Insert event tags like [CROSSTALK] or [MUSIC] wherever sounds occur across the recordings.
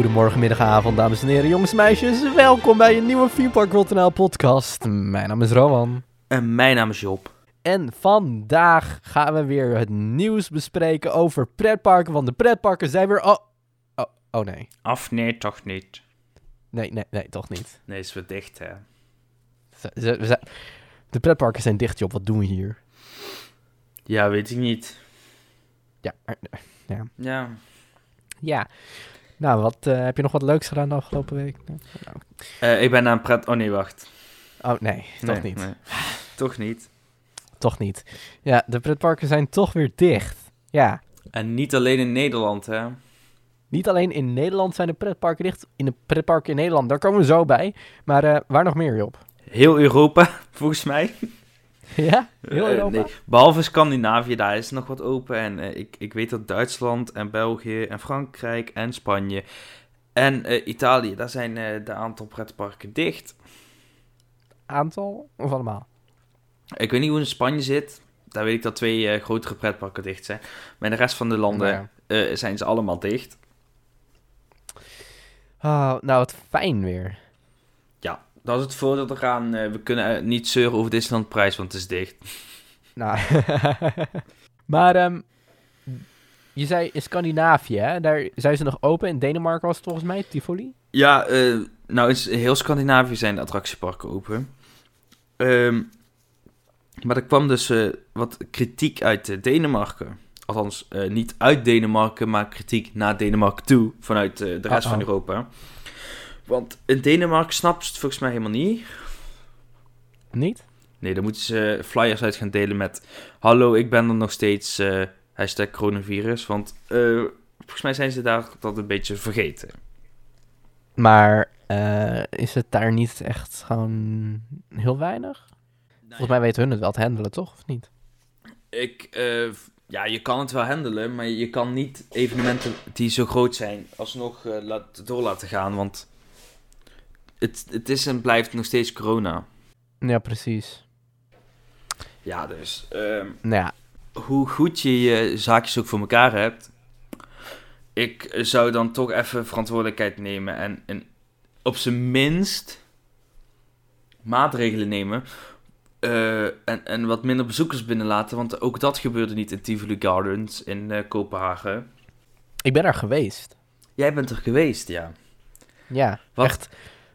hele goede morgen, middag, avond, dames en heren, jongens en meisjes. Welkom bij een nieuwe Theme podcast. Mijn naam is Rowan. En mijn naam is Job. En vandaag gaan we weer het nieuws bespreken over pretparken, want de pretparken zijn weer... Oh, oh, oh nee. Af, nee, toch niet. Nee, nee, nee, toch niet. Nee, is weer dicht, hè. We zijn- De pretparken zijn dicht, Job. Wat doen we hier? Ja, weet ik niet. Ja, er- Ja. ja. Nou, wat, eh, heb je nog wat leuks gedaan de afgelopen week? Nou, Eh, ik ben aan pret... Oh nee, wacht. Oh, nee, toch Nee, niet. nee. Toch niet. Toch niet. Ja, de pretparken zijn toch weer dicht. Ja. En niet alleen in Nederland, hè. Niet alleen in Nederland zijn de pretparken dicht. In de pretparken in Nederland, daar komen we zo bij. Maar eh, waar nog meer, Job? Heel Europa, [LAUGHS] volgens mij. [LAUGHS] ja? Heel Europa? nee, behalve Scandinavië, daar is nog wat open. En eh, ik, ik weet dat Duitsland en België en Frankrijk en Spanje en eh, Italië, daar zijn de aantal pretparken dicht. Aantal of allemaal? Ik weet niet hoe in Spanje zit. Daar weet ik dat twee grotere pretparken dicht zijn. Maar in de rest van de landen Nou ja. zijn ze allemaal dicht. Oh, nou, wat fijn weer. Dat is het voordeel eraan. eh, we kunnen eh, niet zeuren over Disneyland prijs, want het is dicht. Nou, [LAUGHS] maar ehm, je zei in Scandinavië, hè? daar zijn ze nog open. In Denemarken was het volgens mij, Tivoli. Ja, eh, nou in heel Scandinavië zijn de attractieparken open. Ehm, maar er kwam dus wat kritiek uit Denemarken. Althans, niet uit Denemarken, maar kritiek naar Denemarken toe. Vanuit de rest van Uh-oh. Europa. Want in Denemarken snapt ze het volgens mij helemaal niet. Niet? Nee, dan moeten ze flyers uit gaan delen met... Hallo, ik ben er nog steeds, eh, hashtag coronavirus. Want eh, volgens mij zijn ze daar dat een beetje vergeten. Maar eh, is het daar niet echt gewoon heel weinig? Volgens mij weten hun het wel te handelen, toch? Of niet? Ik, eh, ja, je kan het wel handelen, maar je kan niet evenementen die zo groot zijn alsnog eh laat, door laten gaan. Want het, het is en blijft nog steeds corona. Ja, precies. Ja, dus ehm, Nou ja, hoe goed je je zaakjes ook voor elkaar hebt, ik zou dan toch even verantwoordelijkheid nemen en, en op zijn minst maatregelen nemen. eh, en, en wat minder bezoekers binnenlaten, want ook dat gebeurde niet in Tivoli Gardens in eh, Kopenhagen. ik ben er geweest. Jij bent er geweest, ja. Ja, Wat? echt.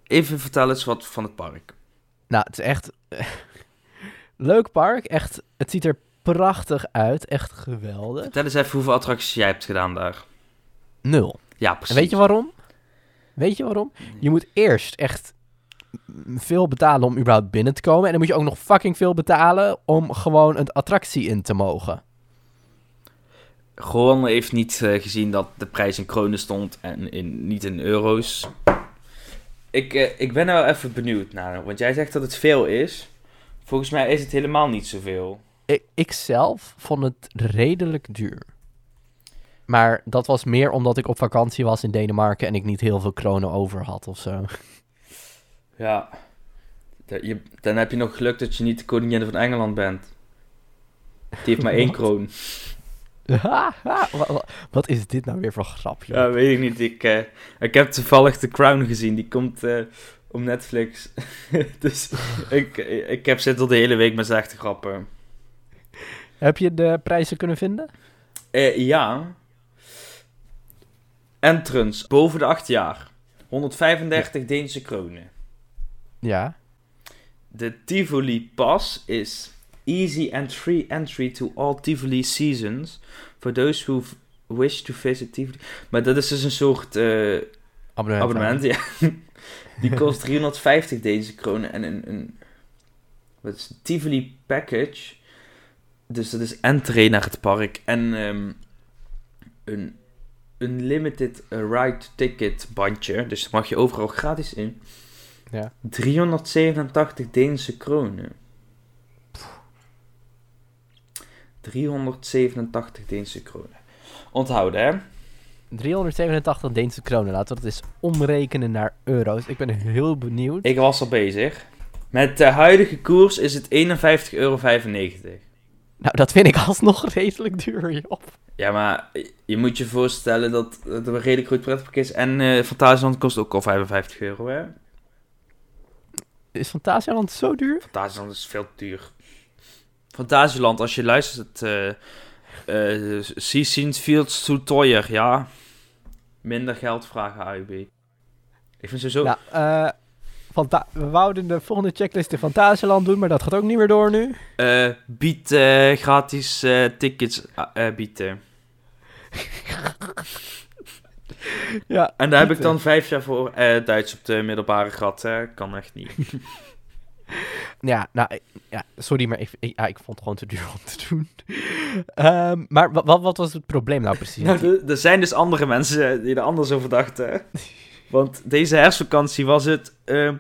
Even vertel eens wat van het park. Nou, het is echt... [LAUGHS] Leuk park, echt. Het ziet er prachtig uit, echt geweldig. Vertel eens even hoeveel attracties jij hebt gedaan daar. Nul. Ja, En precies. weet je waarom? Weet je waarom? Je moet eerst echt veel betalen om überhaupt binnen te komen. En dan moet je ook nog fucking veel betalen om gewoon een attractie in te mogen. Gewoon heeft niet eh, gezien dat de prijs in kronen stond en in, niet in euro's. Ik, eh, ik ben nou even benieuwd naar, want jij zegt dat het veel is. Volgens mij is het helemaal niet zoveel. Ik, ik zelf vond het redelijk duur. Maar dat was meer omdat ik op vakantie was in Denemarken en ik niet heel veel kronen over had of zo. Ja. Je, dan heb je nog geluk dat je niet de koningin van Engeland bent. Die heeft maar één [LAUGHS] kroon. Wat is dit nou weer voor grapje? Ja, weet ik niet. Ik, eh, ik heb toevallig The Crown gezien. Die komt eh, op Netflix. [LAUGHS] dus ik, ik heb zitten de hele week met slechte grappen. Heb je de prijzen kunnen vinden? Eh, ja. Entrance, boven de 8 jaar. 135 Deense kronen. Ja. De Tivoli Pass is easy and free entry to all Tivoli seasons. For those who wish to visit Tivoli. Maar dat is dus een soort eh, Abonnement. abonnement, ja. [LAUGHS] Die kost 350 Deense kronen. En een, een wat is? Tivoli Package. Dus dat is entree naar het park. En ehm, een unlimited ride ticket bandje. Dus daar mag je overal gratis in. Ja. 387 Deense kronen. 387 Deense kronen. Onthouden, hè? 387 Deense kronen. Laten we dat eens omrekenen naar euro's. Ik ben heel benieuwd. Ik was al bezig. Met de huidige koers is het 51,95 euro. Nou, dat vind ik alsnog redelijk duur, joh. Ja, maar je moet je voorstellen dat het een redelijk groot pretpark is. En eh Fantasieland kost ook al 55 euro, hè? Is Fantasialand zo duur? Fantasieland is veel te duur. Fantasieland, als je luistert, Scenes Fields to Toyer, ja. Minder geld vragen, AUB. Ik vind ze zo... Nou, eh, Fanta- we wouden de volgende checklist in Fantasieland doen, maar dat gaat ook niet meer door nu. eh bied eh, gratis tickets bieden. Ja, En daar heb ik dan vijf jaar voor Duits op de middelbare gat. Kan echt niet. [LAUGHS] [LAUGHS] Ja, nou, ja, sorry, maar ik, ik, ja, ik vond het gewoon te duur om te doen. [LAUGHS] Ehm, maar wa- wat, wat was het probleem nou precies? Nou, er- zijn dus andere mensen die er anders over dachten. [LAUGHS] Want deze herfstvakantie was het... eh,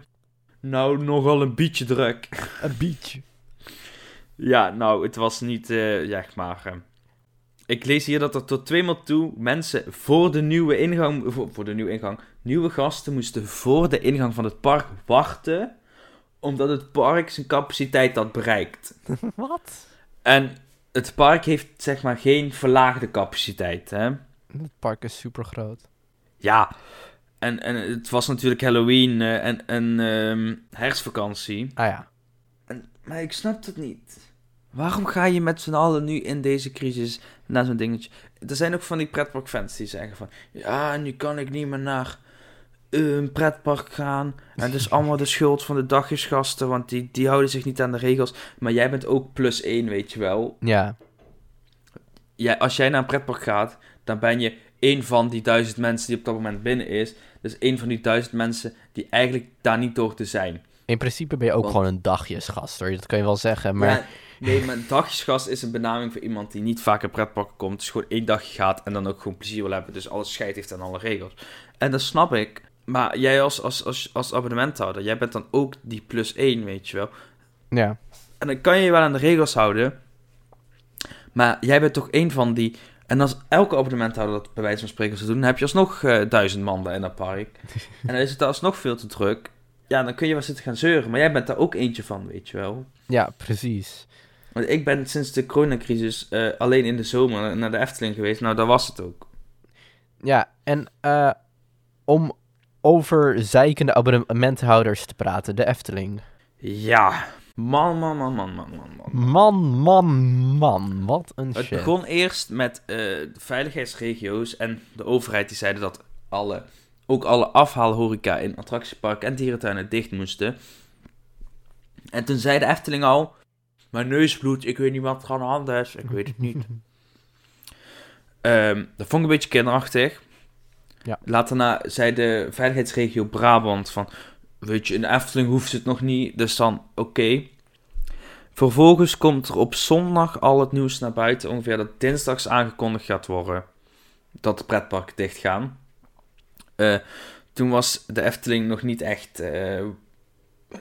nou, nogal een beetje druk. Een beetje. Ja, nou, het was niet, eh ja, maar... eh, ik lees hier dat er tot tweemaal toe mensen voor de nieuwe ingang... Voor, voor de nieuwe ingang... Nieuwe gasten moesten voor de ingang van het park wachten... Omdat het park zijn capaciteit had bereikt. [LAUGHS] Wat? En het park heeft, zeg maar, geen verlaagde capaciteit, hè? Het park is super groot. Ja, en, en het was natuurlijk Halloween eh, en, en ehm, herfstvakantie. Ah ja. En, maar ik snap het niet. Waarom ga je met z'n allen nu in deze crisis naar zo'n dingetje? Er zijn ook van die pretparkfans die zeggen van... Ja, nu kan ik niet meer naar een pretpark gaan. En het is allemaal de schuld van de dagjesgasten, want die, die houden zich niet aan de regels. Maar jij bent ook plus één, weet je wel. Ja. jij, als jij naar een pretpark gaat, dan ben je één van die duizend mensen die op dat moment binnen is. Dus één van die duizend mensen die eigenlijk daar niet door te zijn. In principe ben je ook Want- gewoon een dagjesgast, hoor. Dat kan je wel zeggen, maar... Ja, nee, maar dagjesgast is een benaming voor iemand die niet vaak in pretparken komt. Dus gewoon één dagje gaat en dan ook gewoon plezier wil hebben. Dus alles scheid heeft aan alle regels. En dat snap ik. Maar jij als, als, als, als abonnementhouder, jij bent dan ook die plus één, weet je wel. Ja. En dan kan je je wel aan de regels houden. Maar jij bent toch één van die. En als elke abonnementhouder dat bij wijze van spreken zou doen, dan heb je alsnog eh, duizend man in dat park. [LAUGHS] en dan is het alsnog veel te druk. Ja, dan kun je wel zitten gaan zeuren. Maar jij bent daar ook eentje van, weet je wel. Ja, precies. Want ik ben sinds de coronacrisis eh, alleen in de zomer naar de Efteling geweest. Nou, daar was het ook. Ja, en eh, om over zeikende abonnementhouders te praten, de Efteling. Ja. Man, man, man, man, man, man, man. Man, man, man, wat een Het shit. begon eerst met de veiligheidsregio's en de overheid die zeiden dat alle, ook alle afhaalhoreca in attractieparken en dierentuinen dicht moesten. En toen zei de Efteling al, mijn neusbloed, ik weet niet wat er aan de hand is, ik weet het niet. [LAUGHS] Ehm, dat vond ik een beetje kinderachtig. Ja. Later zei de veiligheidsregio Brabant van, weet je, in Efteling hoeft het nog niet, dus dan oké. Vervolgens komt er op zondag al het nieuws naar buiten, ongeveer dat dinsdags aangekondigd gaat worden dat de pretparken dicht gaan. Eh, toen was de Efteling nog niet echt eh,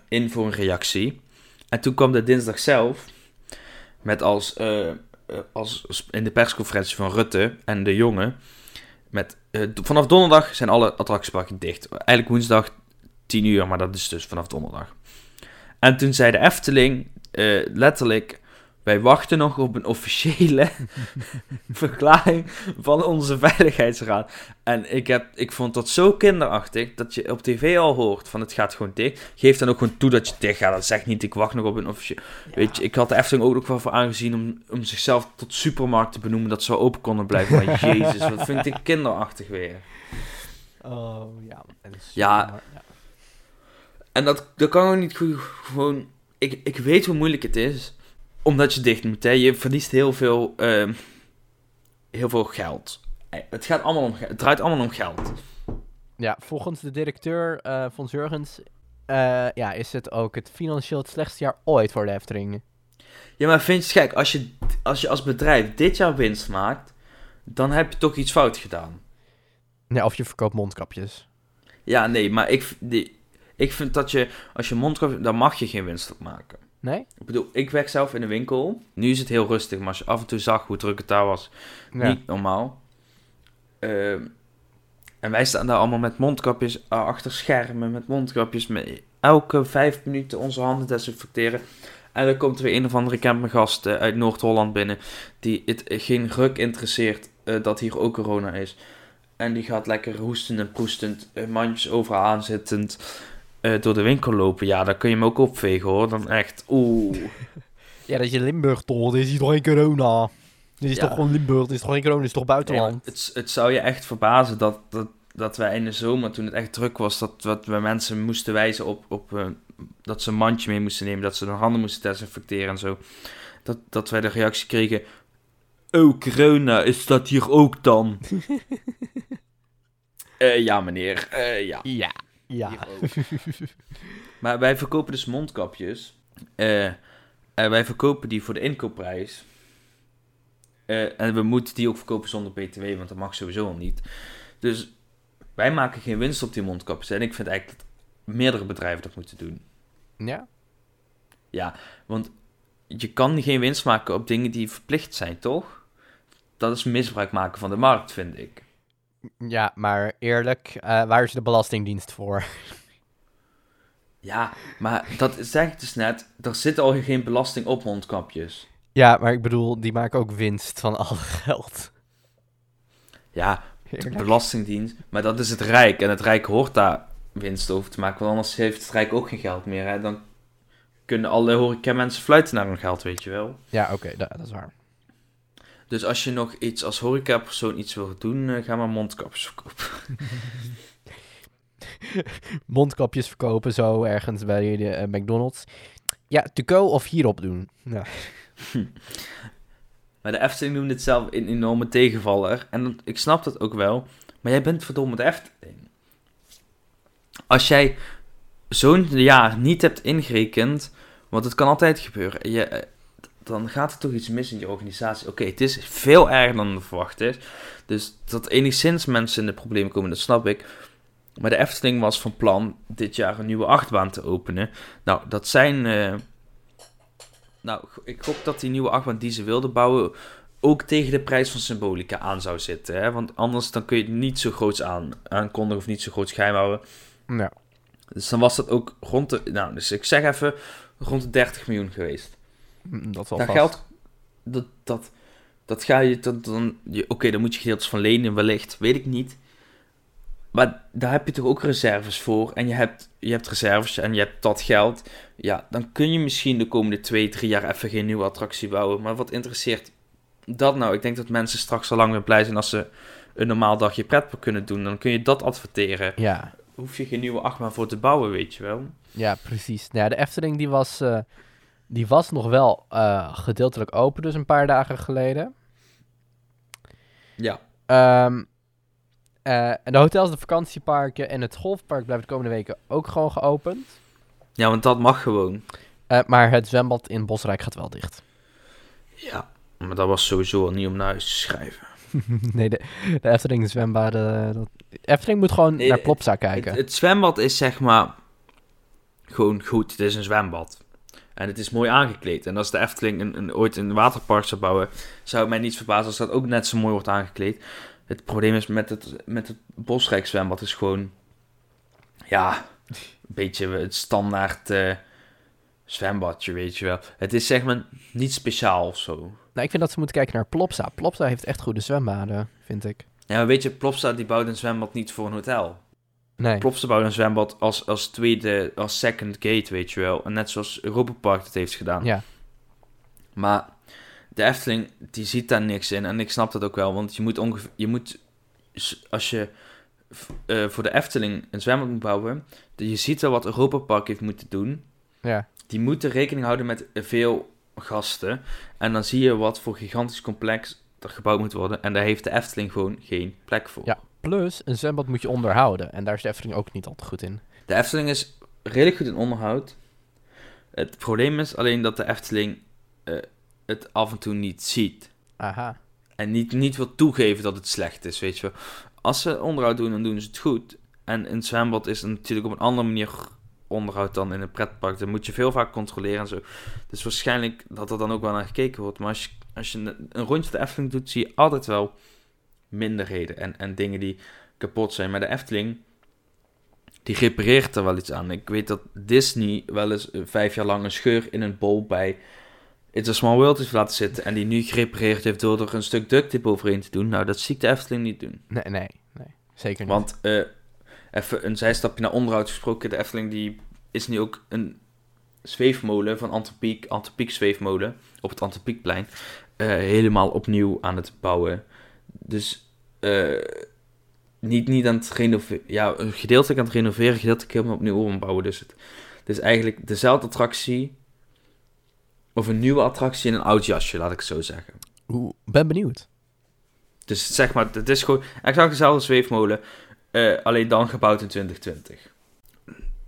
in voor een reactie. En toen kwam de dinsdag zelf met als, eh, als in de persconferentie van Rutte en de jongen met eh, vanaf donderdag zijn alle attractieparken dicht. Eigenlijk woensdag 10 uur, maar dat is dus vanaf donderdag. En toen zei de Efteling eh, letterlijk: Wij wachten nog op een officiële [LAUGHS] verklaring van onze veiligheidsraad. En ik, heb, ik vond dat zo kinderachtig dat je op tv al hoort van het gaat gewoon dicht. Geef dan ook gewoon toe dat je dicht gaat. Dat zegt niet, ik wacht nog op een officiële. Weet je, ik had de Efteling ook nog wel voor aangezien om, om zichzelf tot supermarkt te benoemen dat ze wel open konden blijven. Maar [LAUGHS] jezus, wat vind ik kinderachtig weer. Oh, ja. Ja. ja. En dat, dat kan ook niet goed, gewoon... Ik, ik weet hoe moeilijk het is, omdat je dicht moet. Hè. Je verliest heel veel, ehm, heel veel geld. Eh, Het, gaat allemaal om, het draait allemaal om geld. Ja, volgens de directeur eh van Jurgens eh, ja, is het ook het financieel het slechtste jaar ooit voor de Efteling. Ja, maar vind je het gek? Als je, als je als bedrijf dit jaar winst maakt, dan heb je toch iets fout gedaan. Ja, of je verkoopt mondkapjes. Ja, nee, maar ik, die, ik vind dat je, als je mondkap, dan mag je geen winst op maken. Nee? Ik bedoel, ik werk zelf in een winkel. Nu is het heel rustig, maar als je af en toe zag hoe druk het daar was, Ja. niet normaal. Ehm, en wij staan daar allemaal met mondkapjes uh, achter schermen, met mondkapjes, met elke vijf minuten onze handen desinfecteren. En dan komt er weer een of andere campinggast uh, uit Noord-Holland binnen. Die het geen ruk interesseert uh, dat hier ook corona is. En die gaat lekker hoestend en proestend, mandjes overal aanzittend door de winkel lopen. Ja, dan kun je hem ook opvegen hoor. Dan echt, oeh. [LAUGHS] Ja, dat is je Limburg toch? Dit is hier toch geen corona? Dit is Ja. toch gewoon Limburg? Dit is toch geen corona? Dit is toch buitenland? het, het zou je echt verbazen dat, dat, dat wij in de zomer, toen het echt druk was, dat, dat we mensen moesten wijzen op, op eh, dat ze een mandje mee moesten nemen, dat ze hun handen moesten desinfecteren en zo. Dat, dat wij de reactie kregen, oh corona, is dat hier ook dan? [LAUGHS] Eh, ja meneer, Eh, ja. Ja. Ja. [LAUGHS] Maar wij verkopen dus mondkapjes. eh, en wij verkopen die voor de inkoopprijs. Eh, en we moeten die ook verkopen zonder btw, want dat mag sowieso al niet. Dus wij maken geen winst op die mondkapjes. En ik vind eigenlijk dat meerdere bedrijven dat moeten doen. Ja? Want je kan geen winst maken op dingen die verplicht zijn, toch? Dat is misbruik maken van de markt, vind ik. Ja, maar eerlijk, eh, waar is de Belastingdienst voor? [LAUGHS] Ja, maar dat zeg ik dus net. Er zit al geen belasting op mondkapjes. Ja, maar ik bedoel, die maken ook winst van al het [LAUGHS] geld. Ja, de. Belastingdienst. Maar dat is het Rijk. En het Rijk hoort daar winst over te maken. Want anders heeft het Rijk ook geen geld meer. Hè? Dan kunnen alle horeca-mensen fluiten naar hun geld, weet je wel. Ja, oké, da- dat is waar. Dus als je nog iets als horeca-persoon iets wil doen, eh, ga maar mondkapjes verkopen. [LAUGHS] Mondkapjes verkopen zo ergens bij de eh, McDonald's. Ja, to go of hierop doen. Ja. [LAUGHS] Maar de Efteling noemt het zelf een enorme tegenvaller. En dat- ik snap dat ook wel. Maar jij bent verdomme de Efteling. Als jij zo'n jaar niet hebt ingerekend, want het kan altijd gebeuren, je, eh, dan gaat er toch iets mis in je organisatie. Oké, het is veel erger dan verwacht is. Dus dat enigszins mensen in de problemen komen, dat snap ik. Maar de Efteling was van plan dit jaar een nieuwe achtbaan te openen. Nou, dat zijn... eh, nou, ik hoop dat die nieuwe achtbaan die ze wilden bouwen ook tegen de prijs van Symbolica aan zou zitten. Hè? Want anders dan kun je het niet zo groots aan, aankondigen of niet zo groot geheim houden. ja. Dus dan was dat ook rond de... Nou, dus ik zeg even rond de 30 miljoen geweest. Mm, Dat zal vast. geld... Dat, dat, dat ga je... Dat, dan, je Oké, dan moet je gedeeltes van lenen wellicht. Weet ik niet. Maar daar heb je toch ook reserves voor. En je hebt, je hebt reserves en je hebt dat geld. Ja, dan kun je misschien de komende twee, drie jaar even geen nieuwe attractie bouwen. Maar wat interesseert dat nou? Ik denk dat mensen straks al lang weer blij zijn als ze een normaal dagje pretpark kunnen doen. Dan kun je dat adverteren. Ja, Hoef je geen nieuwe achtbaan voor te bouwen, weet je wel. ja, precies. Nou, ja, de Efteling die was, eh, die was nog wel eh, gedeeltelijk open, dus een paar dagen geleden. Ja. Ehm, eh, en de hotels, de vakantieparken en het golfpark blijven de komende weken ook gewoon geopend. Ja, want dat mag gewoon. Eh, maar het zwembad in Bosrijk gaat wel dicht. Ja. Maar dat was sowieso al niet om naar huis te schrijven. [LAUGHS] nee, de, de Efteling zwembaden... Dat, Efteling moet gewoon Nee, naar Plopsa kijken. Het, het zwembad is zeg maar gewoon goed. Het is een zwembad. En het is mooi aangekleed. En als de Efteling een, een, ooit een waterpark zou bouwen, zou het mij niet verbazen als dat ook net zo mooi wordt aangekleed. Het probleem is met het, met het Bosrijk zwembad is gewoon, ja, een beetje het standaard eh, zwembadje, weet je wel. Het is zeg maar niet speciaal of zo. Nou, ik vind dat ze moeten kijken naar Plopsa. Plopsa heeft echt goede zwembaden, vind ik. Ja, maar weet je, Plopsa die bouwt een zwembad niet voor een hotel. Nee. Bouwt een zwembad als, als tweede, als second gate, weet je wel. En net zoals Europa Park dat heeft gedaan. Ja. Maar de Efteling, die ziet daar niks in. En ik snap dat ook wel, want je moet ongeveer, je moet, als je eh, voor de Efteling een zwembad moet bouwen, je ziet wel wat Europa Park heeft moeten doen. Ja. Die moeten rekening houden met veel gasten. En dan zie je wat voor gigantisch complex er gebouwd moet worden. En daar heeft de Efteling gewoon geen plek voor. Ja. Plus, een zwembad moet je onderhouden. En daar is de Efteling ook niet altijd goed in. De Efteling is redelijk goed in onderhoud. Het probleem is alleen dat de Efteling eh, het af en toe niet ziet. Aha. En niet, niet wil toegeven dat het slecht is, weet je. Als ze onderhoud doen, dan doen ze het goed. En een zwembad is natuurlijk op een andere manier onderhoud dan in een pretpark. Dan moet je veel vaak controleren en zo. Dus waarschijnlijk dat er dan ook wel naar gekeken wordt. Maar als je, als je een, een rondje de Efteling doet, zie je altijd wel minderheden en, en dingen die kapot zijn. Maar de Efteling die repareert er wel iets aan. Ik weet dat Disney wel eens eh, vijf jaar lang een scheur in een bol bij It's a Small World heeft laten zitten. En die nu gerepareerd heeft door er een stuk duct tape overheen te doen. Nou, dat zie ik de Efteling niet doen. Nee, nee, nee. Zeker niet. Want eh, even een zijstapje naar onderhoud gesproken. De Efteling die is nu ook een zweefmolen van Antropiek, Antropiek zweefmolen op het Antropiekplein. eh, helemaal opnieuw aan het bouwen. Dus eh, niet, niet aan het renoveren. Ja, gedeeltelijk aan het renoveren, gedeeltelijk helemaal opnieuw ombouwen. Dus het, het is eigenlijk dezelfde attractie. Of een nieuwe attractie in een oud jasje, laat ik het zo zeggen. Oeh, ben benieuwd. Dus zeg maar, het is gewoon exact dezelfde zweefmolen, eh, alleen dan gebouwd in 2020.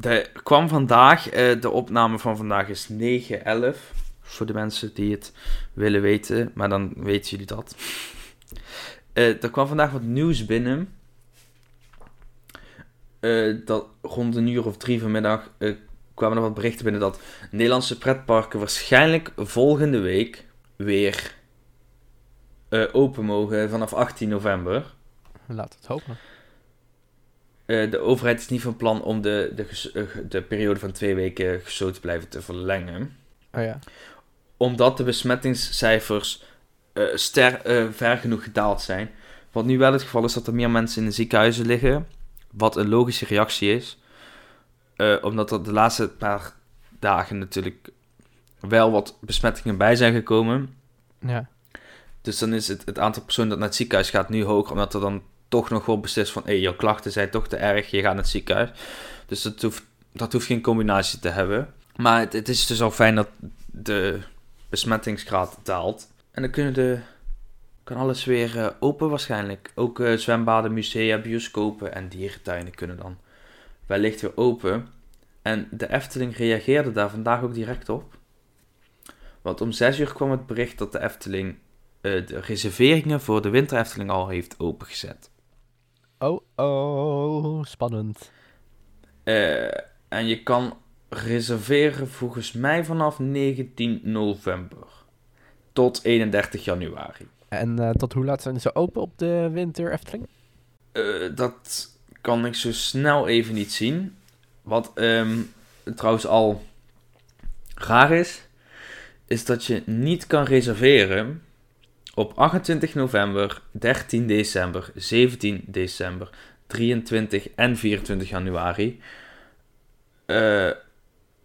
Er kwam vandaag, eh, de opname van vandaag is 9-11, voor de mensen die het willen weten, maar dan weten jullie dat. Eh, er kwam vandaag wat nieuws binnen. Eh, dat rond een uur of drie vanmiddag eh, kwamen er wat berichten binnen dat Nederlandse pretparken waarschijnlijk volgende week weer open mogen vanaf 18 november. Laat het hopen. De overheid is niet van plan om de, de, de periode van twee weken gesloten te blijven te verlengen. Oh ja. Omdat de besmettingscijfers ster, eh, ver genoeg gedaald zijn. Wat nu wel het geval is dat er meer mensen in de ziekenhuizen liggen. Wat een logische reactie is. Eh, omdat er de laatste paar dagen natuurlijk wel wat besmettingen bij zijn gekomen. Ja. Dus dan is het, het aantal personen dat naar het ziekenhuis gaat nu hoger, omdat er dan toch nog wel beslist van, hé, jouw klachten zijn toch te erg, je gaat naar het ziekenhuis. Dus dat hoeft, dat hoeft geen combinatie te hebben. Maar het, het is dus al fijn dat de besmettingsgraad daalt. En dan kunnen de, kan alles weer eh, open waarschijnlijk. Ook eh, zwembaden, musea, bioscopen en dierentuinen kunnen dan wellicht weer open. En de Efteling reageerde daar vandaag ook direct op. Want om 6 uur kwam het bericht dat de Efteling eh, de reserveringen voor de Winter Efteling al heeft opengezet. Oh, oh, spannend. En je kan reserveren volgens mij vanaf 19 november tot 31 januari. En eh, tot hoe laat zijn ze open op de winter Efteling? Eh, dat kan ik zo snel even niet zien. Wat ehm, trouwens al raar is, is dat je niet kan reserveren op 28 november, 13 december, 17 december, 23 en 24 januari. Eh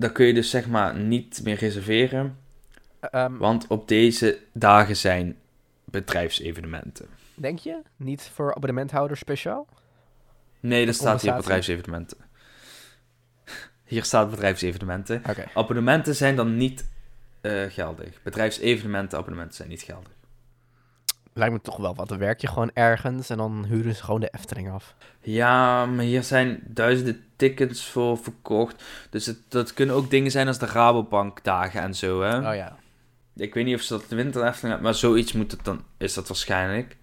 dan kun je dus zeg maar niet meer reserveren, Ehm, want op deze dagen zijn bedrijfsevenementen. denk je? Niet voor abonnementhouders speciaal? Nee, dat staat hier bedrijfsevenementen. [LAUGHS] Hier staat bedrijfsevenementen. Abonnementen zijn dan niet eh, geldig. Bedrijfsevenementen, abonnementen zijn niet geldig. Lijkt me toch wel wat. Dan werk je gewoon ergens en dan huren ze gewoon de Efteling af. Ja, maar hier zijn duizenden tickets voor verkocht. Dus het, dat kunnen ook dingen zijn als de Rabobank dagen en zo, hè. Oh ja. Ik weet niet of ze dat de winter Efteling hebben, maar zoiets moet het dan, is dat waarschijnlijk.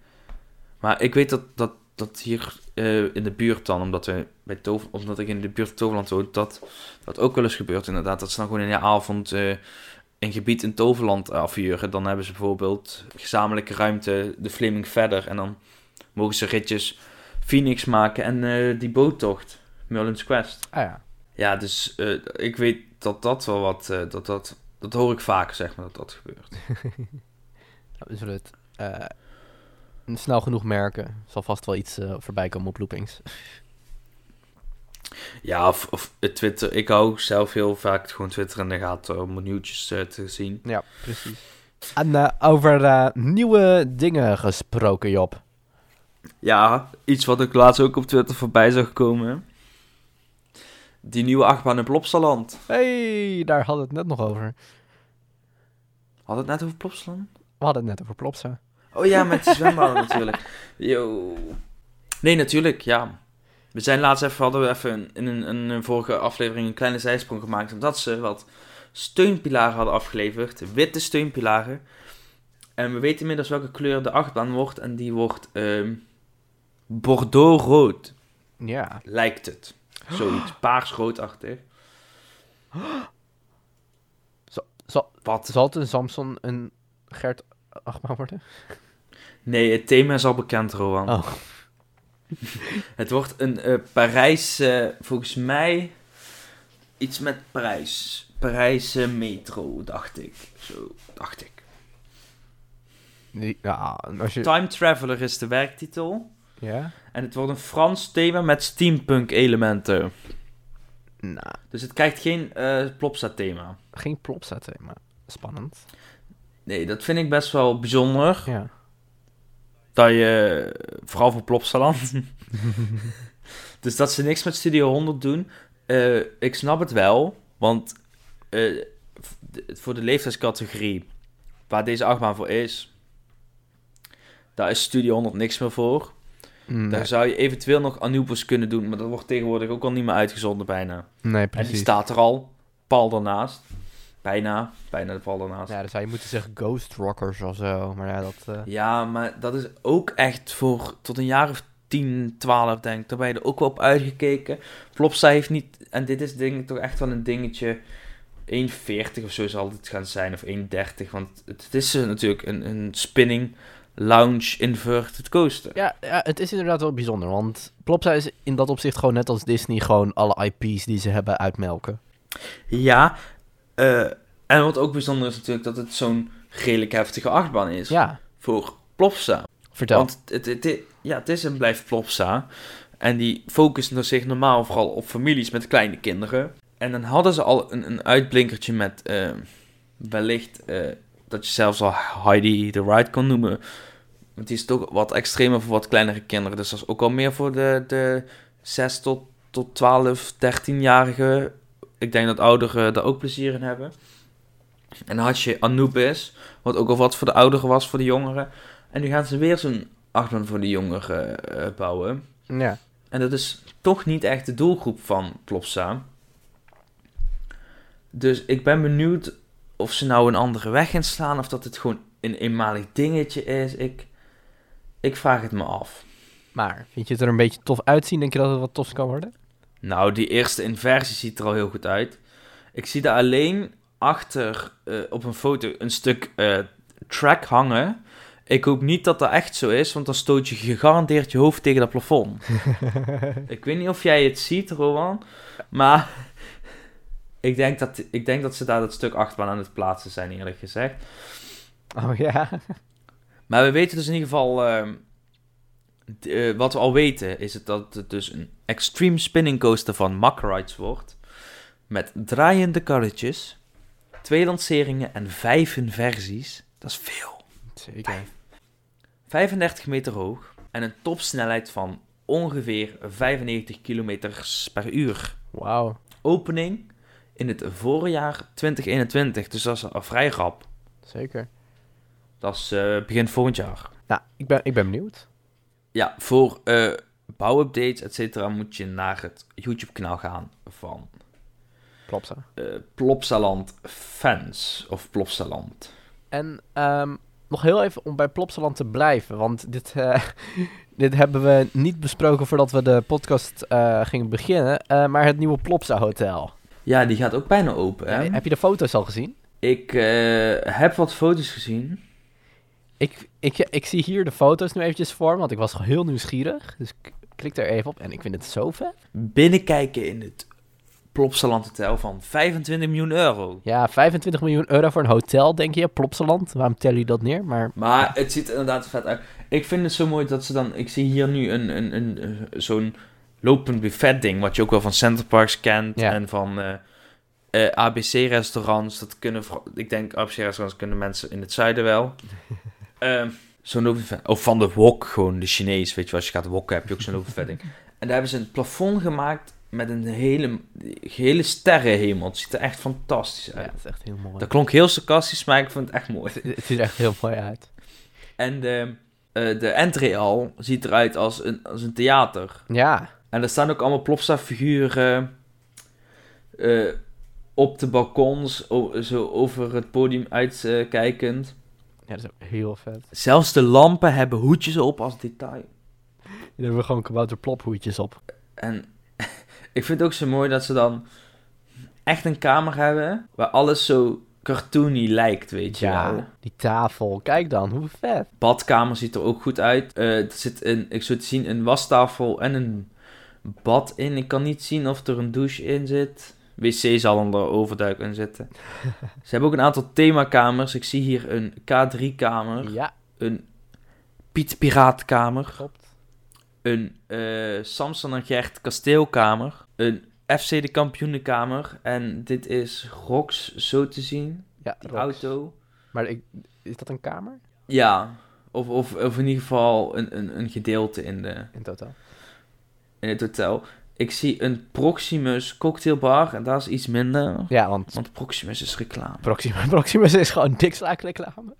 Maar ik weet dat, dat, dat hier eh, in de buurt dan, omdat, we bij omdat ik in de buurt van Toverland woon, dat dat ook wel eens gebeurt inderdaad. Dat ze dan gewoon in de avond eh, een gebied in Toverland afhuren. Dan hebben ze bijvoorbeeld gezamenlijke ruimte, de Flaming Feather. En dan mogen ze ritjes Phoenix maken en eh, die boottocht, Merlin's Quest. Ah ja. Ja, dus ik weet dat dat wel wat, dat, dat, dat hoor ik vaker zeg maar, dat dat gebeurt. [LAUGHS] Nou, We zullen het eh, snel genoeg merken. Er zal vast wel iets eh, voorbij komen op loopings. Ja, of, Twitter. Ik hou zelf heel vaak gewoon Twitter in de gaten om nieuwtjes eh, te zien. Ja, precies. En over nieuwe dingen gesproken, Job. Ja, iets wat ik laatst ook op Twitter voorbij zag komen. Die nieuwe achtbaan in Plopsaland. hey, daar hadden we het net nog over. Had het net over Plopsaland? We hadden het net over Plopsa. Oh ja, met die zwembaden [LAUGHS] natuurlijk. Yo. Nee, natuurlijk, ja. We zijn laatst even, hadden we even in een, een, een vorige aflevering een kleine zijsprong gemaakt. Omdat ze wat steunpilaren hadden afgeleverd. Witte steunpilaren. En we weten inmiddels welke kleur de achtbaan wordt. En die wordt ehm Bordeaux-rood, Ja. lijkt het. Zoiets, [GASPS] paars-roodachtig. Zal, Wat? zal het een Samson een Gert Achtbaan worden? Nee, het thema is al bekend, Rowan. Oh. [LAUGHS] Het wordt een eh, Parijs, eh, volgens mij, iets met Parijs. Parijse metro, dacht ik. Zo, dacht ik. Ja, als je... Time Traveler is de werktitel. Ja? En het wordt een Frans thema met steampunk elementen. Nou, Dus het krijgt geen eh Plopsa thema. geen plopsa thema. Spannend. Nee, dat vind ik best wel bijzonder. Ja. Dat je, vooral voor Plopsaland. [LAUGHS] [LAUGHS] dus dat ze niks met Studio 100 doen. eh, ik snap het wel. Want eh, voor de leeftijdscategorie waar deze achtbaan voor is, daar is Studio 100 niks meer voor. Nee, Daar zou je eventueel nog Anubis kunnen doen, maar dat wordt tegenwoordig ook al niet meer uitgezonden bijna. nee En precies. die staat er al, pal daarnaast. Bijna, bijna de pal daarnaast. Ja, dan zou je moeten zeggen Ghost Rockers of zo. Maar ja, dat... eh, Ja, maar dat is ook echt voor tot een jaar of 10, 12 denk ik. Daar ben je er ook wel op uitgekeken. Plopsa heeft niet, en dit is denk ik toch echt wel een dingetje. 1,40 of zo zal het gaan zijn, of 1,30. Want het, is natuurlijk een, een spinning lounge inverted coaster. Ja, ja, het is inderdaad wel bijzonder. Want Plopsa is in dat opzicht gewoon net als Disney... gewoon alle IP's die ze hebben uitmelken. Ja, eh, en wat ook bijzonder is natuurlijk dat het zo'n redelijk heftige achtbaan is. Ja, Voor Plopsa. vertel. Want het, het, het- ja, het is en blijft Plopsa. En die focussen zich normaal vooral op families met kleine kinderen. En dan hadden ze al een, een uitblinkertje met eh, wellicht eh, dat je zelfs al Heidi the Ride kon noemen. Want die is toch wat extremer voor wat kleinere kinderen. Dus dat is ook al meer voor de, de 6 tot, tot 12, 13-jarigen. Ik denk dat ouderen daar ook plezier in hebben. En dan had je Anubis, wat ook al wat voor de ouderen was, voor de jongeren. En nu gaan ze weer zo'n achtbaan voor de jongeren eh, bouwen. Ja. En dat is toch niet echt de doelgroep van Plopsa. Dus ik ben benieuwd of ze nou een andere weg gaan slaan. Of dat het gewoon een eenmalig dingetje is. Ik, ik vraag het me af. Maar, vind je het er een beetje tof uitzien? Denk je dat het wat tofs kan worden? Nou, die eerste inversie ziet er al heel goed uit. Ik zie daar alleen achter eh, op een foto een stuk eh, track hangen. Ik hoop niet dat dat echt zo is, want dan stoot je gegarandeerd je hoofd tegen dat plafond. [LAUGHS] ik weet niet of jij het ziet, Rowan, maar ik denk dat, ik denk dat ze daar dat stuk achtbaan aan het plaatsen zijn, eerlijk gezegd. oh ja? [LAUGHS] Maar we weten dus in ieder geval, ehm, eh, wat we al weten, is het dat het dus een extreme spinning coaster van Mack Rides wordt. Met draaiende karretjes, twee lanceringen en vijf inversies. Dat is veel. Zeker. 35 meter hoog en een topsnelheid van ongeveer 95 km per uur. Wauw. Opening in het voorjaar 2021, dus dat is al vrij rap. Zeker. Dat is eh, begin volgend jaar. Nou, ik ben, ik ben benieuwd. Ja, voor eh, bouwupdates, et cetera, moet je naar het YouTube-kanaal gaan van Plopsa. eh Plopsaland Fans of Plopsaland. En ehm, nog heel even om bij Plopsaland te blijven. Want dit, [LAUGHS] dit hebben we niet besproken voordat we de podcast gingen beginnen. maar het nieuwe Plopsa Hotel. Ja, die gaat ook bijna open. Hè? Heb je de foto's al gezien? Ik eh, heb wat foto's gezien. Ik, ik, ik zie hier de foto's nu eventjes voor, want ik was heel nieuwsgierig. Dus ik klik er even op en ik vind het zo vet. Binnenkijken in het Plopsaland Hotel van 25 miljoen euro. Ja, 25 miljoen euro voor een hotel, denk je? Plopsaland, waarom tel je dat neer? Maar Maar het ziet er inderdaad vet uit. Ik vind het zo mooi dat ze dan... Ik zie hier nu een, een, een- zo'n lopend buffet ding... wat je ook wel van Centerparks kent... Ja. en van eh, eh, ABC-restaurants. Dat kunnen... Ik denk ABC-restaurants kunnen mensen in het zuiden wel. [LAUGHS] Ehm, zo'n. Of van de wok, gewoon de Chinees. Weet je, als je gaat wokken heb je ook zo'n ding. En daar hebben ze een plafond gemaakt... met een hele, hele sterrenhemel. Het ziet er echt fantastisch ja, uit. het is echt heel mooi. Dat klonk heel sarcastisch, maar ik vond het echt mooi. [LAUGHS] Het, ziet er echt heel mooi uit. En de, eh de entreehal ziet eruit als een, als een theater. Ja, En er staan ook allemaal Plopsa-figuren eh, op de balkons, zo over het podium uitkijkend. ja, dat is ook heel vet. Zelfs de lampen hebben hoedjes op als detail. Hier hebben gewoon kabouter plophoedjes op. En [LAUGHS] ik vind het ook zo mooi dat ze dan echt een kamer hebben waar alles zo cartoony lijkt, weet je wel. Ja, die tafel. Kijk dan, hoe vet. Badkamer ziet er ook goed uit. Eh, er zit een, ik zou het zien, een wastafel en een bad in. Ik kan niet zien of er een douche in zit. WC zal er overduik in zitten. [LAUGHS] Ze hebben ook een aantal themakamers. Ik zie hier een K3-kamer, Ja, een Piet Piraatkamer, klopt. een eh, Samson en Gert kasteelkamer, een FC de kampioenenkamer. En dit is Rox, zo te zien, Ja, die Rox. auto. Maar ik, is dat een kamer? Ja, of, of, of in ieder geval een, een, een gedeelte in, de, In totaal. In het hotel. Ik zie een Proximus cocktailbar en daar is iets minder. Ja, want Want Proximus is reclame. Proximus, [LAUGHS] Proximus is gewoon dikslaak reclame.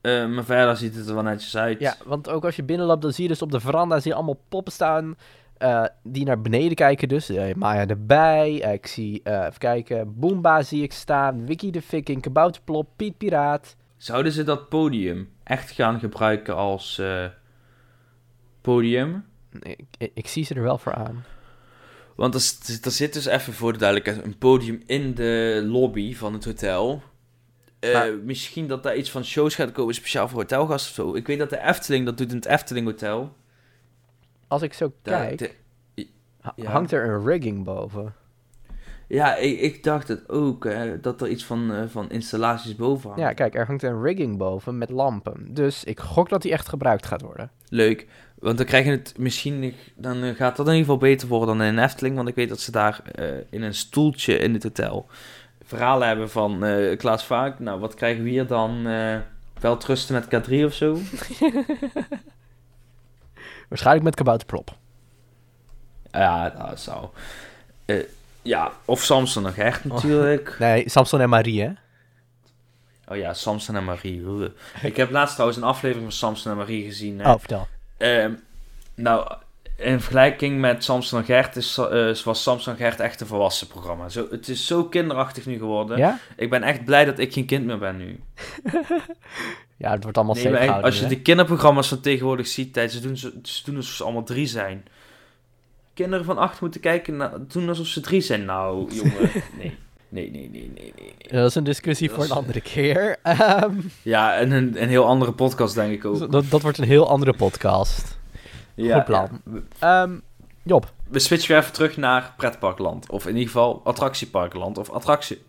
Eh, maar verder ziet het er wel netjes uit. Ja, want ook als je binnenloopt, dan zie je dus op de veranda zie je allemaal poppen staan. eh, die naar beneden kijken dus. Maya erbij. Eh, ik zie, even kijken, Boomba zie ik staan. Wiki de Viking, Kabouterplop, Piet Piraat. Zouden ze dat podium echt gaan gebruiken als podium? Ik, ik, ik zie ze er wel voor aan. Want er, er zit dus even voor de duidelijkheid een podium in de lobby van het hotel. Eh, Maar- Misschien dat daar iets van shows gaat komen speciaal voor hotelgasten of zo. Ik weet dat de Efteling dat doet in het Efteling Hotel. Als ik zo kijk, de- ha- ja. hangt er een rigging boven. ja, ik, ik dacht het ook, hè, dat er iets van, eh, van installaties boven hangt. Ja, kijk, er hangt een rigging boven met lampen. Dus ik gok dat die echt gebruikt gaat worden. Leuk, want dan krijg je het misschien, dan eh, gaat dat in ieder geval beter worden dan in een Efteling, want ik weet dat ze daar eh, in een stoeltje in het hotel verhalen hebben van eh Klaas Vaak. Nou, wat krijgen we hier dan? eh wel trusten met K3 of zo? [LAUGHS] Waarschijnlijk met Kabouterplop. ja, dat zou. Ja, of Samson en Gert natuurlijk. [LAUGHS] Nee, Samson en Marie, hè? Oh ja, Samson en Marie. Ik heb laatst trouwens een aflevering van Samson en Marie gezien. hè. Oh, vertel. Ehm, nou, in vergelijking met Samson en Gert is, eh, was Samson Gert echt een volwassen programma. Zo, het is zo kinderachtig nu geworden. Ja? Ik ben echt blij dat ik geen kind meer ben nu. [LAUGHS] Ja, het wordt allemaal Nee, safe gehouden als je de kinderprogramma's van tegenwoordig ziet, tijd, ze doen, ze, ze doen alsof ze allemaal drie zijn. Kinderen van acht moeten kijken, na, doen alsof ze drie zijn. Nou, jongen, [LAUGHS] nee. Nee, nee, nee, nee, nee. Dat is een discussie Dat voor is- een andere keer. [LAUGHS] Ehm, Ja, en een, een heel andere podcast denk ik ook. dat, dat wordt een heel andere podcast. Ja, goed plan. ja. We, Ehm Job, we switchen even terug naar pretparkland. Of in ieder geval attractieparkland. Of attractie...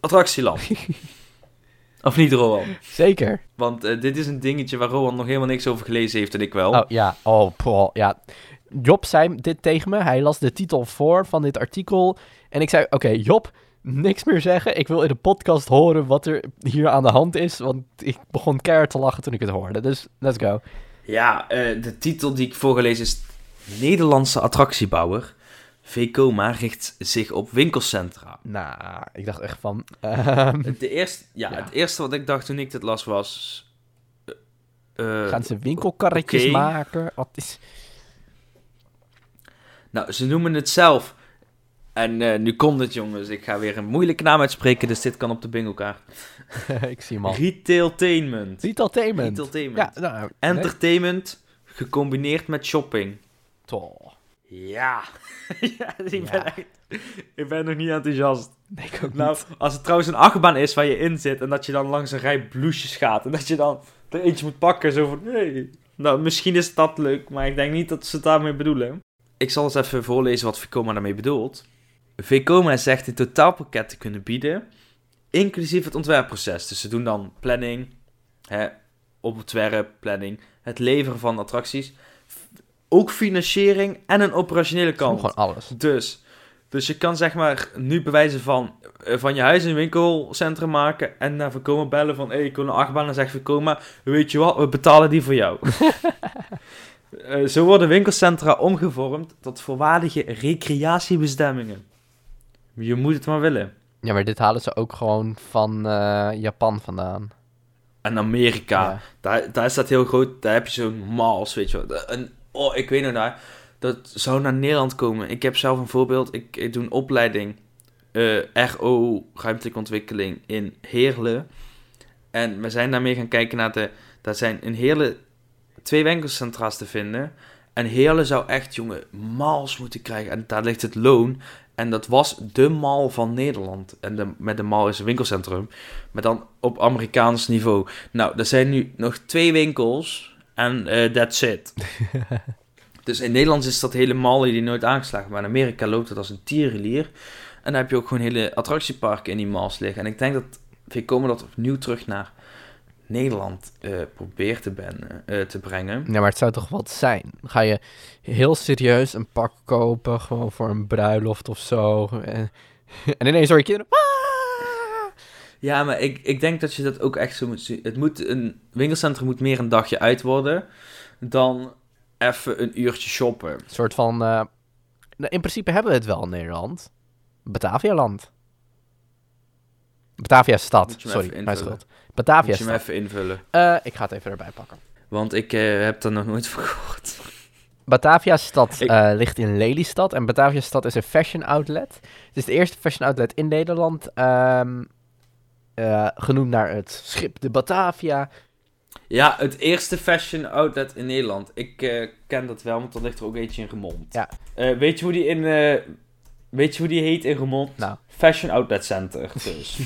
Attractieland. [LAUGHS] of niet, Rowan? zeker. Want eh, dit is een dingetje waar Rowan nog helemaal niks over gelezen heeft en ik wel. Oh ja, oh, poh, ja. Job zei dit tegen me. Hij las de titel voor van dit artikel. En ik zei, oké, Job, niks meer zeggen. Ik wil in de podcast horen wat er hier aan de hand is. Want ik begon keihard te lachen toen ik het hoorde. Dus let's go. Ja, eh, de titel die ik voorgelezen is... Nederlandse attractiebouwer Vekoma richt zich op winkelcentra. Nou, ik dacht echt van... ehm, De eerste, ja, Ja. het eerste wat ik dacht toen ik dit las was... eh, eh, gaan ze winkelkarretjes maken? Wat is... Nou, ze noemen het zelf. En eh, nu komt het, jongens. Ik ga weer een moeilijke naam uitspreken, dus dit kan op de bingo kaart. [LAUGHS] ik zie hem al. Retailtainment. Retailtainment. Retailtainment. Ja, nou... nee. Entertainment gecombineerd met shopping. Toch. Ja. [LAUGHS] ja, ik, Ja. Ben echt, ik ben nog niet enthousiast. Nee, ik ook Nou, niet. als het trouwens een achtbaan is waar je in zit en dat je dan langs een rij blouses gaat en dat je dan er eentje moet pakken, zo van, nee. Nou, misschien is dat leuk, maar ik denk niet dat ze het daarmee bedoelen. Ik zal eens even voorlezen wat Vekoma daarmee bedoelt. Vekoma zegt een totaalpakket te kunnen bieden, inclusief het ontwerpproces. Dus ze doen dan planning, hè, ontwerp, planning, het leveren van attracties, ook financiering en een operationele kant. gewoon alles. Dus, dus je kan zeg maar nu bewijzen van, eh, van je huis een winkelcentrum maken en naar Vekoma bellen van, hé, ik wil een achtbaan en zeg Vekoma, weet je wat, we betalen die voor jou. [LAUGHS] Eh, zo worden winkelcentra omgevormd tot volwaardige recreatiebestemmingen. Je moet het maar willen. Ja, maar dit halen ze ook gewoon van eh, Japan vandaan. En Amerika, Ja. Daar, daar is dat heel groot. Daar heb je zo'n malls, weet je wel. En, oh, ik weet nog daar. Dat zou naar Nederland komen. Ik heb zelf een voorbeeld. Ik, ik doe een opleiding eh, RO, ruimtelijke ontwikkeling, in Heerlen. En we zijn daarmee gaan kijken naar de... Daar zijn in Heerlen twee winkelcentra's te vinden. En Heerlen zou echt, jongen, malls moeten krijgen. En daar ligt het loon En dat was de mall van Nederland. En de, met de mall is een winkelcentrum. Maar dan op Amerikaans niveau. Nou, er zijn nu nog twee winkels. En eh that's it. [LAUGHS] dus in Nederland is dat hele mall die nooit aangeslagen. Maar in Amerika loopt het als een tierenlier. En dan heb je ook gewoon hele attractieparken in die malls liggen. En ik denk dat Vekoma dat opnieuw terug naar Nederland eh, probeert te, ben, eh, te brengen. Ja, maar het zou toch wat zijn? Ga je heel serieus een pak kopen, gewoon voor een bruiloft of zo. En, [LAUGHS] en ineens hoor je kinderen... "Ah!" Ja, maar ik, ik denk dat je dat ook echt zo moet zien. Het moet een winkelcentrum moet meer een dagje uit worden dan even een uurtje shoppen. Een soort van... eh, nou, in principe hebben we het wel in Nederland. Batavialand. Batavia stad, sorry, mijn schuld. Batavia Moet je hem stad. even invullen. Eh, ik ga het even erbij pakken. Want ik eh, heb daar nog nooit [LAUGHS] gehoord. Batavia stad Ik- eh, ligt in Lelystad. En Batavia stad is een fashion outlet. Het is de eerste fashion outlet in Nederland. ehm, eh, genoemd naar het schip de Batavia. Ja, het eerste fashion outlet in Nederland. Ik eh, ken dat wel, want er ligt er ook eentje in Remond. Ja. Eh, weet je hoe die in... eh, weet je hoe die heet in Remond? Nou. Fashion Outlet Center. Dus. [LAUGHS]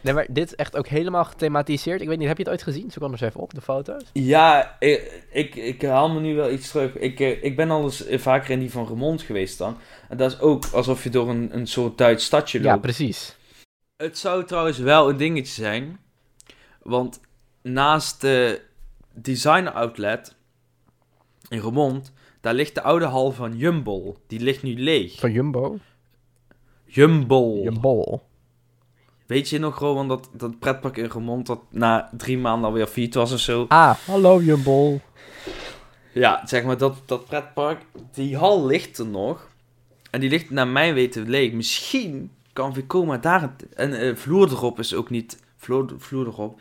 Nee, maar dit is echt ook helemaal gethematiseerd. Ik weet niet, heb je het ooit gezien? Zoek anders even op, de foto's. ja, ik, ik, ik haal me nu wel iets terug. Ik, eh, ik ben al eens eh, vaker in die van Remond geweest dan. En dat is ook alsof je door een, een soort Duits stadje Ja, loopt. precies. Het zou trouwens wel een dingetje zijn. Want naast de design outlet in Remond, daar ligt de oude hal van Jumbo. Die ligt nu leeg. Van Jumbo. Jumbo. Jumbo. Weet je nog, Rowan, dat, dat pretpark in Remond dat na drie maanden alweer failliet was of zo? Ah, hallo Jumbo. Ja, zeg maar, dat, dat pretpark, die hal ligt er nog. En die ligt naar mijn weten leeg. Misschien kan Vekoma daar... het- En eh, vloer erop is ook niet... Vloer, vloer erop.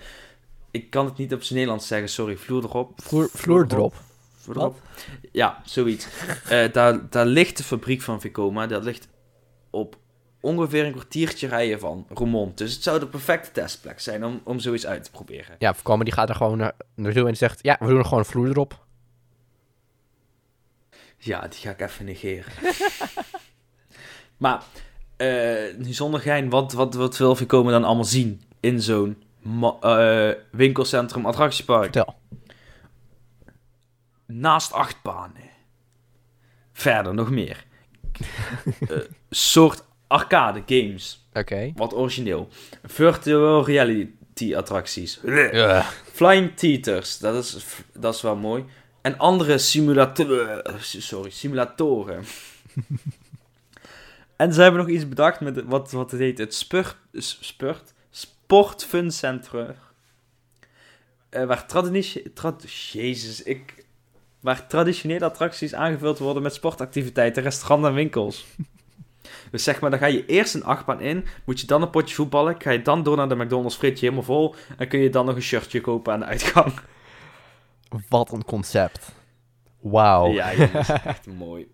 Ik kan het niet op zijn Nederlands zeggen, sorry. Vloer erop. Vloer, vloerdrop. Ja, zoiets. Eh, daar, daar ligt de fabriek van Vekoma. Dat ligt op ongeveer een kwartiertje rijden van Roermond. Dus het zou de perfecte testplek zijn om, om zoiets uit te proberen. Ja, voorkomen die gaat er gewoon naar, naartoe en zegt... Ja, we doen er gewoon een vloer erop. Ja, die ga ik even negeren. [LAUGHS] maar, eh, nu zonder gein, wat, wat, wat wil Vekoma dan allemaal zien in zo'n ma- eh, winkelcentrum attractiepark? Vertel. Naast achtbanen. Verder nog meer. Eh, soort arcade games. Oké. Wat origineel. Virtual reality attracties. Flying Theaters, dat is, dat is wel mooi. En andere simulatoren. Sorry, simulatoren. [LAUGHS] en ze hebben nog iets bedacht met wat, wat het heet: het Spurt, spurt Sport Fun Center. Eh, waar traditie, trad, Jezus, ik, waar traditionele attracties aangevuld worden met sportactiviteiten, restaurants en winkels. [LAUGHS] Dus zeg maar, dan ga je eerst een achtbaan in, moet je dan een potje voetballen, ga je dan door naar de McDonald's fritje helemaal vol, en kun je dan nog een shirtje kopen aan de uitgang. [LAUGHS] Wat een concept. Wauw. Ja, is echt [LAUGHS] mooi.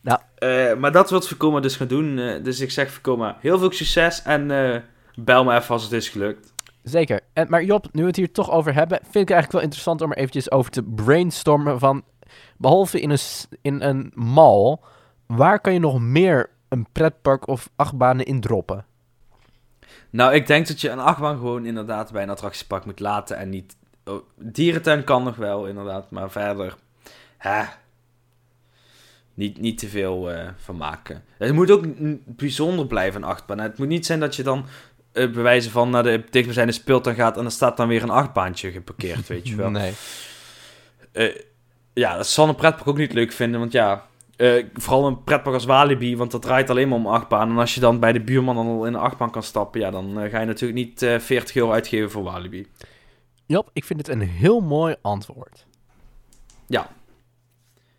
Nou. Eh, maar dat wil Vekoma dus gaan doen. eh, dus ik zeg Vekoma, heel veel succes en eh, bel me even als het is gelukt. Zeker. En, maar Job, nu we het hier toch over hebben, vind ik eigenlijk wel interessant om er eventjes over te brainstormen van, behalve in een, in een mall, waar kan je nog meer een pretpark of achtbanen in droppen? Nou, ik denk dat je een achtbaan gewoon inderdaad bij een attractiepark moet laten en niet... oh, dierentuin kan nog wel, inderdaad, maar verder... Hè, niet, niet te veel eh, van maken. Het moet ook bijzonder blijven, een achtbaan. Het moet niet zijn dat je dan bewijzen van naar de dichtstbijzijnde speeltuin gaat en er staat dan weer een achtbaantje geparkeerd, weet je wel. Nee. Eh, ja, dat zal een pretpark ook niet leuk vinden, want ja... eh, vooral een pretpark als Walibi, want dat draait alleen maar om achtbaan. En als je dan bij de buurman dan al in een achtbaan kan stappen, ja, dan eh, ga je natuurlijk niet eh 40 euro uitgeven voor Walibi. Job, ik vind het een heel mooi antwoord. Ja.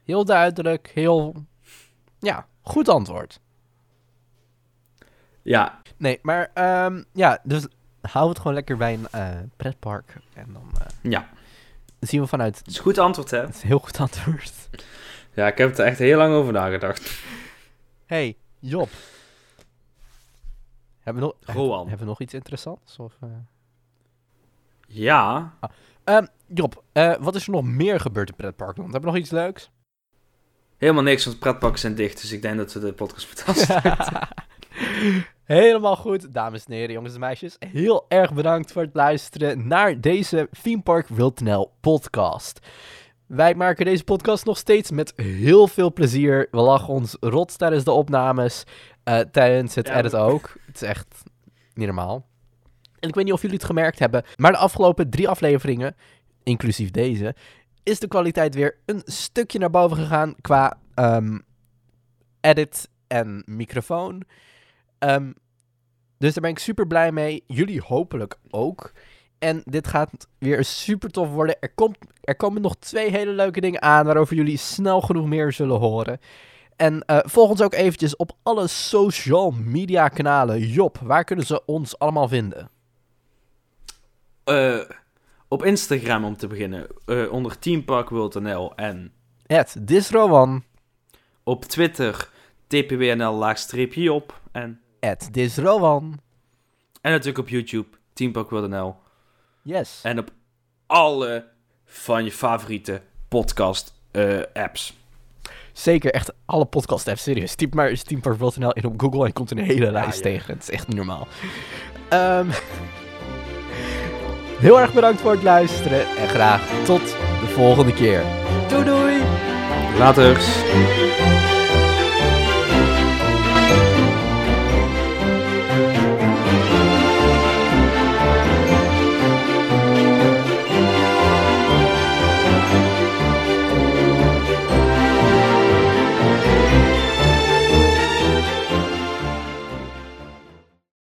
Heel duidelijk, heel... Ja, goed antwoord. Ja, Nee, maar ehm, ja, dus hou het gewoon lekker bij een eh, pretpark. En dan eh, ja. zien we vanuit... Het is een goed antwoord, hè? Het is een heel goed antwoord. Ja, ik heb er echt heel lang over nagedacht. Hey, Job. Hebben we nog, Roan. hebben we nog iets interessants? Of, eh? Ja, Ehm, Job, wat is er nog meer gebeurd in pretparkland? Hebben we nog iets leuks? Helemaal niks, want pretparken zijn dicht. Dus ik denk dat we de podcast [LAUGHS] afsluiten. [LAUGHS] Helemaal goed, dames en heren, jongens en meisjes. Heel erg bedankt voor het luisteren naar deze Theme Park Wildnel podcast. Wij maken deze podcast nog steeds met heel veel plezier. We lachen ons rot tijdens de opnames, eh, tijdens het Ja, edit ook. Het is echt niet normaal. En ik weet niet of jullie het gemerkt hebben, maar de afgelopen drie afleveringen, inclusief deze, is de kwaliteit weer een stukje naar boven gegaan qua ehm, edit en microfoon. Ehm, dus daar ben ik super blij mee. Jullie hopelijk ook. En dit gaat weer super tof worden. Er, komt, er komen nog twee hele leuke dingen aan waarover jullie snel genoeg meer zullen horen. En eh, volg ons ook eventjes op alle social media kanalen. Job, waar kunnen ze ons allemaal vinden? Eh, op Instagram om te beginnen, eh, onder teamparkworld.nl en Het Disrowan. op Twitter tpwnl-op en, Het Disrowan. en natuurlijk op YouTube teamparkworld.nl Yes. en op alle van je favoriete podcast eh, apps. Zeker, echt alle podcast apps, serieus. Typ maar steampark.nl in op Google en je komt een hele lijst ja. tegen. Het is echt niet normaal. Ehm, [LAUGHS] heel erg bedankt voor het luisteren en graag tot de volgende keer. Doei doei! Laters!